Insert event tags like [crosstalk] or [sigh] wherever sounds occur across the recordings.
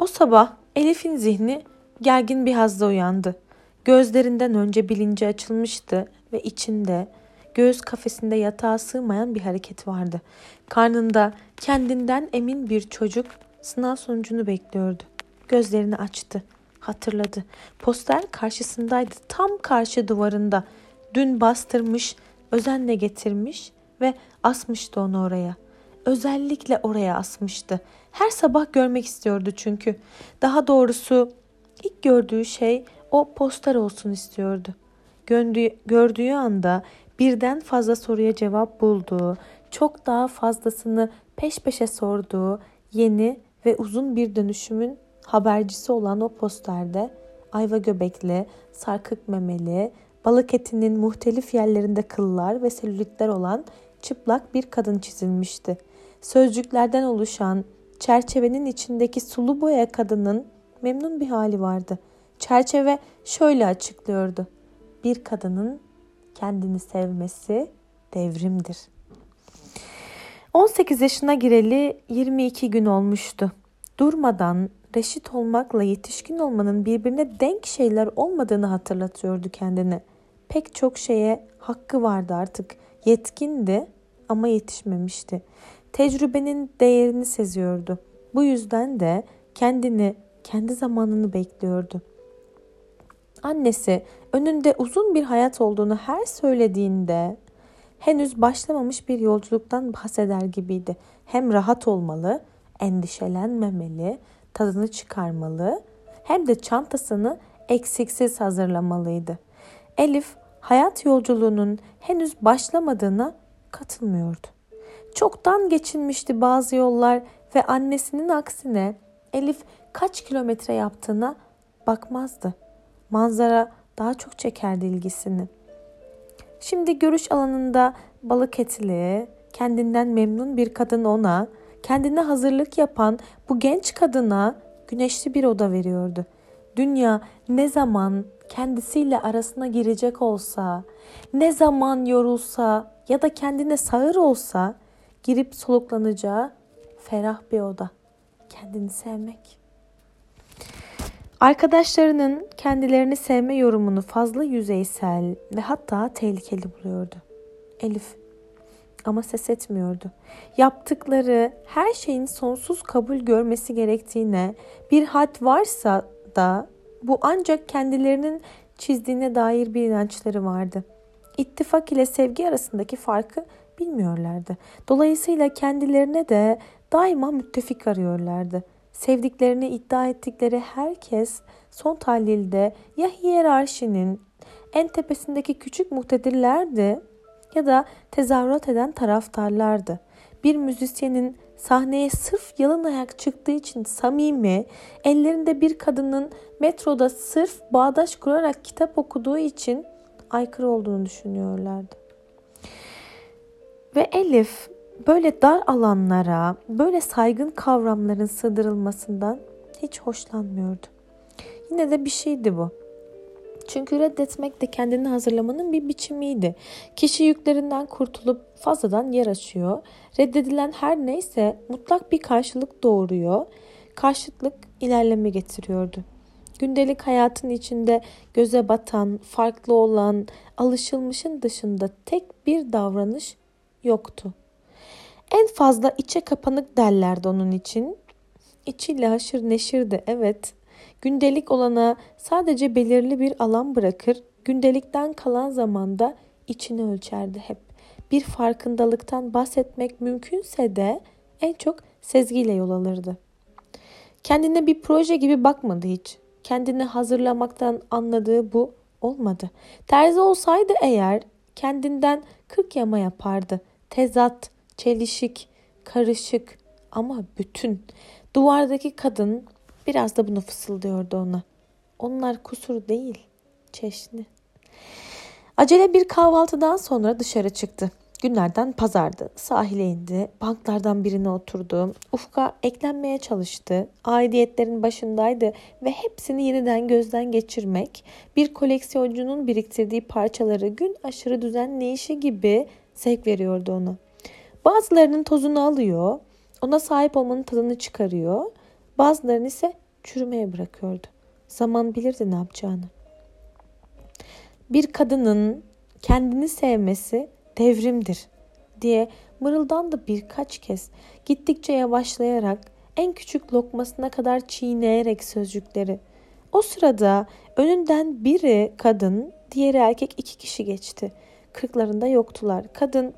O sabah Elif'in zihni gergin bir hazda uyandı. Gözlerinden önce bilinci açılmıştı ve içinde göğüs kafesinde yatağa sığmayan bir hareket vardı. Karnında kendinden emin bir çocuk sınav sonucunu bekliyordu. Gözlerini açtı. Hatırladı. Poster karşısındaydı. Tam karşı duvarında. Dün bastırmış, özenle getirmiş ve asmıştı onu oraya. Özellikle oraya asmıştı. Her sabah görmek istiyordu çünkü. Daha doğrusu ilk gördüğü şey o poster olsun istiyordu. Gördüğü, gördüğü anda birden fazla soruya cevap bulduğu, çok daha fazlasını peş peşe sorduğu yeni ve uzun bir dönüşümün habercisi olan o posterde ayva göbekli, sarkık memeli, balık etinin muhtelif yerlerinde kıllar ve selülitler olan çıplak bir kadın çizilmişti. Sözcüklerden oluşan çerçevenin içindeki sulu boya kadının memnun bir hali vardı. Çerçeve şöyle açıklıyordu. Bir kadının kendini sevmesi devrimdir. 18 yaşına gireli 22 gün olmuştu. Durmadan reşit olmakla yetişkin olmanın birbirine denk şeyler olmadığını hatırlatıyordu kendine. Pek çok şeye hakkı vardı artık. Yetkindi ama yetişmemişti. Tecrübenin değerini seziyordu. Bu yüzden de kendini, kendi zamanını bekliyordu. Annesi önünde uzun bir hayat olduğunu her söylediğinde henüz başlamamış bir yolculuktan bahseder gibiydi. Hem rahat olmalı, endişelenmemeli, tadını çıkarmalı hem de çantasını eksiksiz hazırlamalıydı. Elif hayat yolculuğunun henüz başlamadığına katılmıyordu. Çoktan geçilmişti bazı yollar ve annesinin aksine Elif kaç kilometre yaptığına bakmazdı. Manzara daha çok çekerdi ilgisini. Şimdi görüş alanında balık etli, kendinden memnun bir kadın ona, kendine hazırlık yapan bu genç kadına güneşli bir oda veriyordu. Dünya ne zaman kendisiyle arasına girecek olsa, ne zaman yorulsa ya da kendine sağır olsa girip soluklanacağı ferah bir oda. Kendini sevmek. Arkadaşlarının kendilerini sevme yorumunu fazla yüzeysel ve hatta tehlikeli buluyordu. Elif ama ses etmiyordu. Yaptıkları her şeyin sonsuz kabul görmesi gerektiğine bir had varsa da bu ancak kendilerinin çizdiğine dair bir inançları vardı. İttifak ile sevgi arasındaki farkı bilmiyorlardı. Dolayısıyla kendilerine de daima müttefik arıyorlardı. Sevdiklerini iddia ettikleri herkes son tahlilde ya hiyerarşinin en tepesindeki küçük muhtedirlerdi ya da tezahürat eden taraftarlardı. Bir müzisyenin sahneye sırf yalın ayak çıktığı için samimi, ellerinde bir kadının metroda sırf bağdaş kurarak kitap okuduğu için aykırı olduğunu düşünüyorlardı. Ve Elif böyle dar alanlara, böyle saygın kavramların sığdırılmasından hiç hoşlanmıyordu. Yine de bir şeydi bu. Çünkü reddetmek de kendini hazırlamanın bir biçimiydi. Kişi yüklerinden kurtulup fazladan yer açıyor. Reddedilen her neyse mutlak bir karşılık doğuruyor. Karşıtlık ilerleme getiriyordu. Gündelik hayatın içinde göze batan, farklı olan, alışılmışın dışında tek bir davranış yoktu. En fazla içe kapanık derlerdi onun için. İçiyle haşır neşirdi evet. Gündelik olana sadece belirli bir alan bırakır, gündelikten kalan zamanda içini ölçerdi hep. Bir farkındalıktan bahsetmek mümkünse de en çok sezgiyle yol alırdı. Kendine bir proje gibi bakmadı hiç. Kendini hazırlamaktan anladığı bu olmadı. Terzi olsaydı eğer kendinden kırk yama yapardı. Tezat, çelişik, karışık ama bütün. Duvardaki kadın biraz da bunu fısıldıyordu ona. Onlar kusur değil, çeşni. Acele bir kahvaltıdan sonra dışarı çıktı. Günlerden pazardı. Sahile indi. Banklardan birine oturdu. Ufka eklenmeye çalıştı. Aidiyetlerin başındaydı ve hepsini yeniden gözden geçirmek, bir koleksiyoncunun biriktirdiği parçaları gün aşırı düzenleyişi gibi zevk veriyordu ona. Bazılarının tozunu alıyor, ona sahip olmanın tadını çıkarıyor. Bazılarını ise çürümeye bırakıyordu. Zaman bilirdi ne yapacağını. Bir kadının kendini sevmesi devrimdir diye mırıldandı birkaç kez. Gittikçe yavaşlayarak en küçük lokmasına kadar çiğneyerek sözcükleri. O sırada önünden biri kadın, diğeri erkek iki kişi geçti. Kırklarında yoktular. Kadın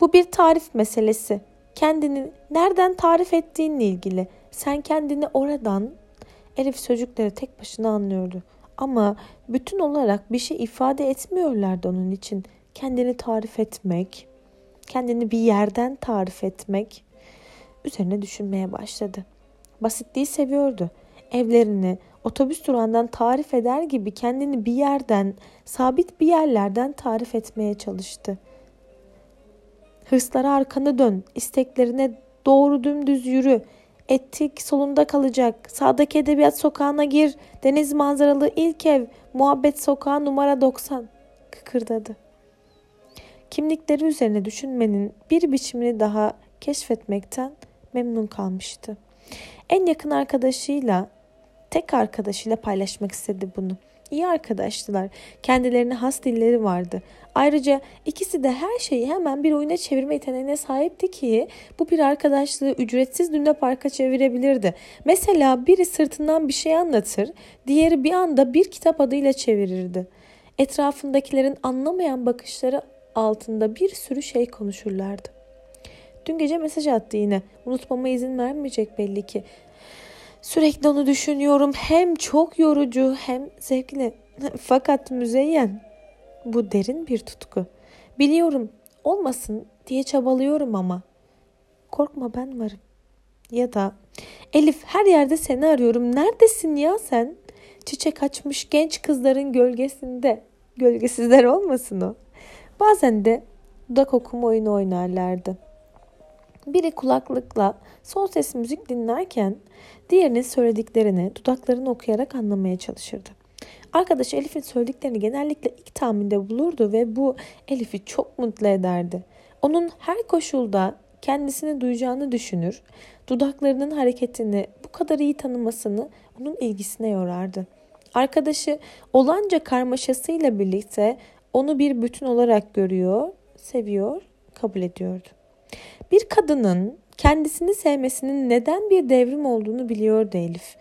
bu bir tarif meselesi. Kendini nereden tarif ettiğinle ilgili. Sen kendini oradan Elif sözcükleri tek başına anlıyordu. Ama bütün olarak bir şey ifade etmiyorlardı onun için. Kendini tarif etmek, kendini bir yerden tarif etmek üzerine düşünmeye başladı. Basitliği seviyordu. Evlerini otobüs durağından tarif eder gibi kendini bir yerden, sabit bir yerlerden tarif etmeye çalıştı. Hırslara arkanı dön, isteklerine doğru dümdüz yürü. Ettik solunda kalacak. Sağdaki edebiyat sokağına gir. Deniz manzaralı ilk ev. Muhabbet sokağı numara 90. Kıkırdadı. Kimlikleri üzerine düşünmenin bir biçimini daha keşfetmekten memnun kalmıştı. En yakın arkadaşıyla, tek arkadaşıyla paylaşmak istedi bunu. İyi arkadaştılar. Kendilerine has dilleri vardı. Ayrıca ikisi de her şeyi hemen bir oyuna çevirme yeteneğine sahipti ki bu bir arkadaşlığı ücretsiz Luna Park'a çevirebilirdi. Mesela biri sırtından bir şey anlatır, diğeri bir anda bir kitap adıyla çevirirdi. Etrafındakilerin anlamayan bakışları altında bir sürü şey konuşurlardı. Dün gece mesaj attı yine. Unutmama izin vermeyecek belli ki. Sürekli onu düşünüyorum. Hem çok yorucu hem zevkli. [laughs] Fakat müzeyyen. Bu derin bir tutku. Biliyorum olmasın diye çabalıyorum ama. Korkma ben varım. Ya da Elif her yerde seni arıyorum. Neredesin ya sen? Çiçek açmış genç kızların gölgesinde. Gölgesizler olmasın o. Bazen de dudak okuma oyunu oynarlardı. Biri kulaklıkla son ses müzik dinlerken diğerinin söylediklerini dudaklarını okuyarak anlamaya çalışırdı. Arkadaş Elif'in söylediklerini genellikle ilk tahminde bulurdu ve bu Elif'i çok mutlu ederdi. Onun her koşulda kendisini duyacağını düşünür, dudaklarının hareketini bu kadar iyi tanımasını onun ilgisine yorardı. Arkadaşı olanca karmaşasıyla birlikte onu bir bütün olarak görüyor, seviyor, kabul ediyordu. Bir kadının kendisini sevmesinin neden bir devrim olduğunu biliyordu Elif.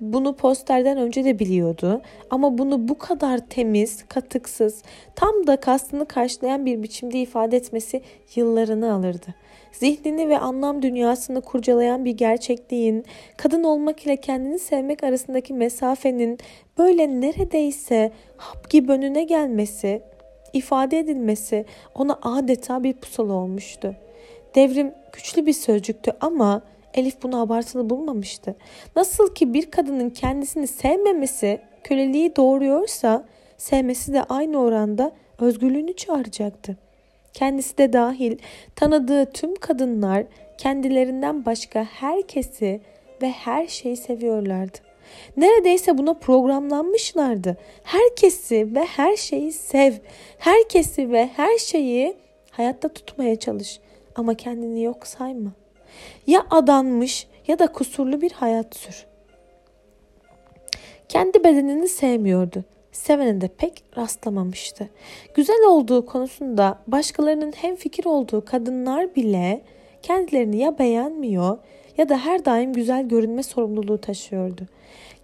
Bunu posterden önce de biliyordu ama bunu bu kadar temiz, katıksız, tam da kastını karşılayan bir biçimde ifade etmesi yıllarını alırdı. Zihnini ve anlam dünyasını kurcalayan bir gerçekliğin, kadın olmak ile kendini sevmek arasındaki mesafenin böyle neredeyse hap gibi önüne gelmesi, ifade edilmesi ona adeta bir pusula olmuştu. Devrim güçlü bir sözcüktü ama Elif bunu abartılı bulmamıştı. Nasıl ki bir kadının kendisini sevmemesi köleliği doğuruyorsa sevmesi de aynı oranda özgürlüğünü çağıracaktı. Kendisi de dahil tanıdığı tüm kadınlar kendilerinden başka herkesi ve her şeyi seviyorlardı. Neredeyse buna programlanmışlardı. Herkesi ve her şeyi sev. Herkesi ve her şeyi hayatta tutmaya çalış ama kendini yok sayma. Ya adanmış ya da kusurlu bir hayat sür. Kendi bedenini sevmiyordu. Sevene de pek rastlamamıştı. Güzel olduğu konusunda başkalarının hem fikir olduğu kadınlar bile kendilerini ya beğenmiyor ya da her daim güzel görünme sorumluluğu taşıyordu.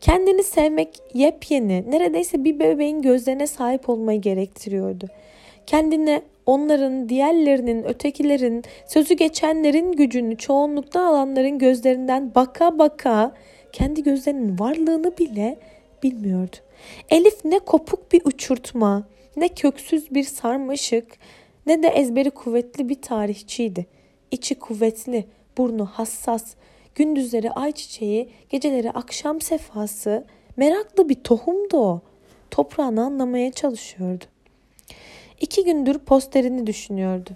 Kendini sevmek yepyeni, neredeyse bir bebeğin gözlerine sahip olmayı gerektiriyordu. Kendine onların, diğerlerinin, ötekilerin, sözü geçenlerin gücünü çoğunlukta alanların gözlerinden baka baka kendi gözlerinin varlığını bile bilmiyordu. Elif ne kopuk bir uçurtma, ne köksüz bir sarmaşık, ne de ezberi kuvvetli bir tarihçiydi. İçi kuvvetli, burnu hassas, gündüzleri ayçiçeği, geceleri akşam sefası, meraklı bir tohumdu o. Toprağını anlamaya çalışıyordu. İki gündür posterini düşünüyordu.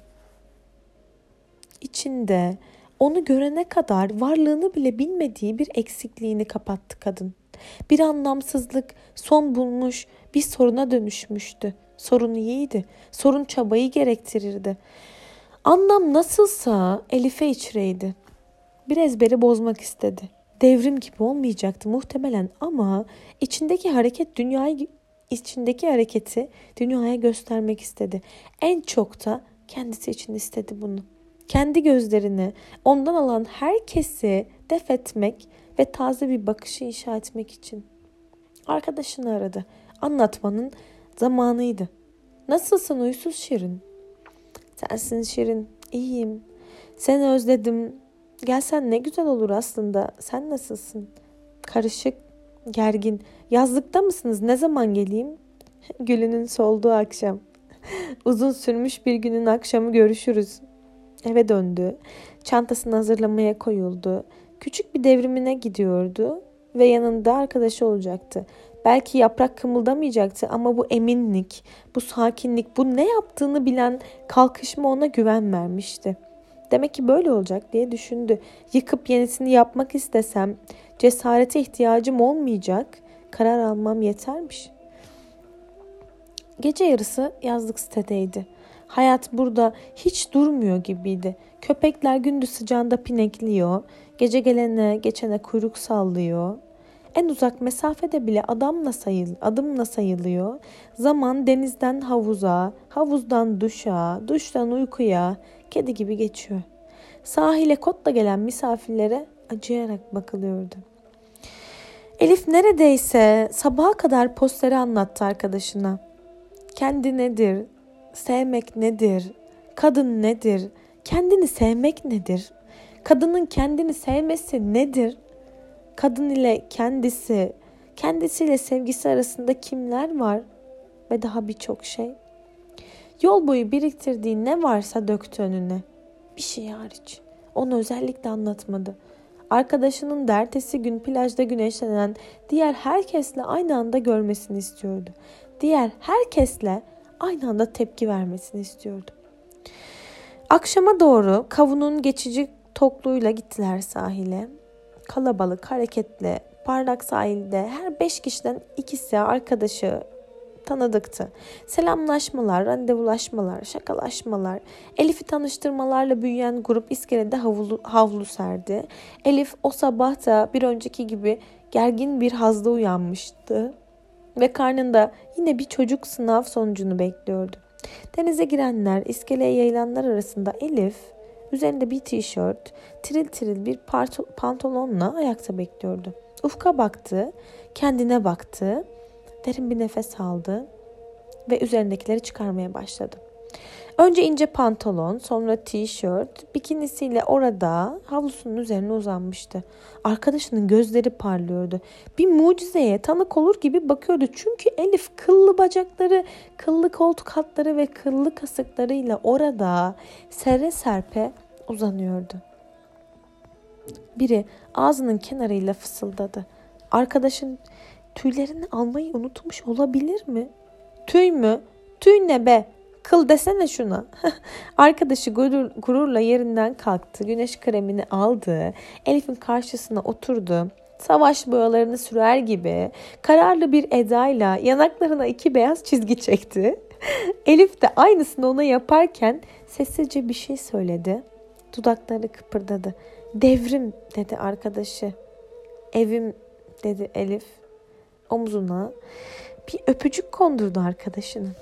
İçinde onu görene kadar varlığını bile bilmediği bir eksikliğini kapattı kadın. Bir anlamsızlık son bulmuş bir soruna dönüşmüştü. Sorun iyiydi. Sorun çabayı gerektirirdi. Anlam nasılsa Elif'e içreydi. Bir ezberi bozmak istedi. devrim gibi olmayacaktı muhtemelen ama içindeki hareket dünyayı içindeki hareketi dünyaya göstermek istedi. En çok da kendisi için istedi bunu. Kendi gözlerini ondan alan herkesi def etmek ve taze bir bakışı inşa etmek için. Arkadaşını aradı. Anlatmanın zamanıydı. Nasılsın uysuz Şirin? Sensin Şirin. İyiyim. Seni özledim. Gelsen ne güzel olur aslında. Sen nasılsın? Karışık, gergin. Yazlıkta mısınız? Ne zaman geleyim? [laughs] Gülünün solduğu akşam. [laughs] Uzun sürmüş bir günün akşamı görüşürüz. Eve döndü. Çantasını hazırlamaya koyuldu. Küçük bir devrimine gidiyordu ve yanında arkadaşı olacaktı. Belki yaprak kımıldamayacaktı ama bu eminlik, bu sakinlik, bu ne yaptığını bilen kalkışma ona güven vermişti. Demek ki böyle olacak diye düşündü. Yıkıp yenisini yapmak istesem cesarete ihtiyacım olmayacak, karar almam yetermiş. Gece yarısı yazlık sitedeydi. Hayat burada hiç durmuyor gibiydi. Köpekler gündüz sıcağında pinekliyor, gece gelene geçene kuyruk sallıyor. En uzak mesafede bile adamla sayıl, adımla sayılıyor. Zaman denizden havuza, havuzdan duşa, duştan uykuya, kedi gibi geçiyor. Sahile kotla gelen misafirlere acıyarak bakılıyordu. Elif neredeyse sabaha kadar posteri anlattı arkadaşına. Kendi nedir? Sevmek nedir? Kadın nedir? Kendini sevmek nedir? Kadının kendini sevmesi nedir? Kadın ile kendisi, kendisiyle sevgisi arasında kimler var ve daha birçok şey. Yol boyu biriktirdiği ne varsa döktü önüne. Bir şey hariç. Onu özellikle anlatmadı. Arkadaşının dertesi gün plajda güneşlenen diğer herkesle aynı anda görmesini istiyordu. Diğer herkesle aynı anda tepki vermesini istiyordu. Akşama doğru kavunun geçici tokluğuyla gittiler sahile. Kalabalık, hareketli, parlak sahilde her beş kişiden ikisi arkadaşı tanıdıktı. Selamlaşmalar, randevulaşmalar, şakalaşmalar, Elif'i tanıştırmalarla büyüyen grup iskelede havlu, havlu serdi. Elif o sabah da bir önceki gibi gergin bir hazda uyanmıştı ve karnında yine bir çocuk sınav sonucunu bekliyordu. Denize girenler, iskeleye yayılanlar arasında Elif üzerinde bir tişört, tiril tiril bir pantolonla ayakta bekliyordu. Ufka baktı, kendine baktı Derin bir nefes aldı ve üzerindekileri çıkarmaya başladı. Önce ince pantolon, sonra tişört, bikinisiyle orada havlusunun üzerine uzanmıştı. Arkadaşının gözleri parlıyordu. Bir mucizeye tanık olur gibi bakıyordu. Çünkü Elif kıllı bacakları, kıllı koltuk hatları ve kıllı kasıklarıyla orada serre serpe uzanıyordu. Biri ağzının kenarıyla fısıldadı. Arkadaşın Tüylerini almayı unutmuş olabilir mi? Tüy mü? Tüy ne be? Kıl desene şuna. [laughs] Arkadaşı gurur, gururla yerinden kalktı. Güneş kremini aldı. Elif'in karşısına oturdu. Savaş boyalarını sürer gibi kararlı bir edayla yanaklarına iki beyaz çizgi çekti. [laughs] Elif de aynısını ona yaparken sessizce bir şey söyledi. Dudakları kıpırdadı. Devrim dedi arkadaşı. Evim dedi Elif omzuna bir öpücük kondurdu arkadaşının.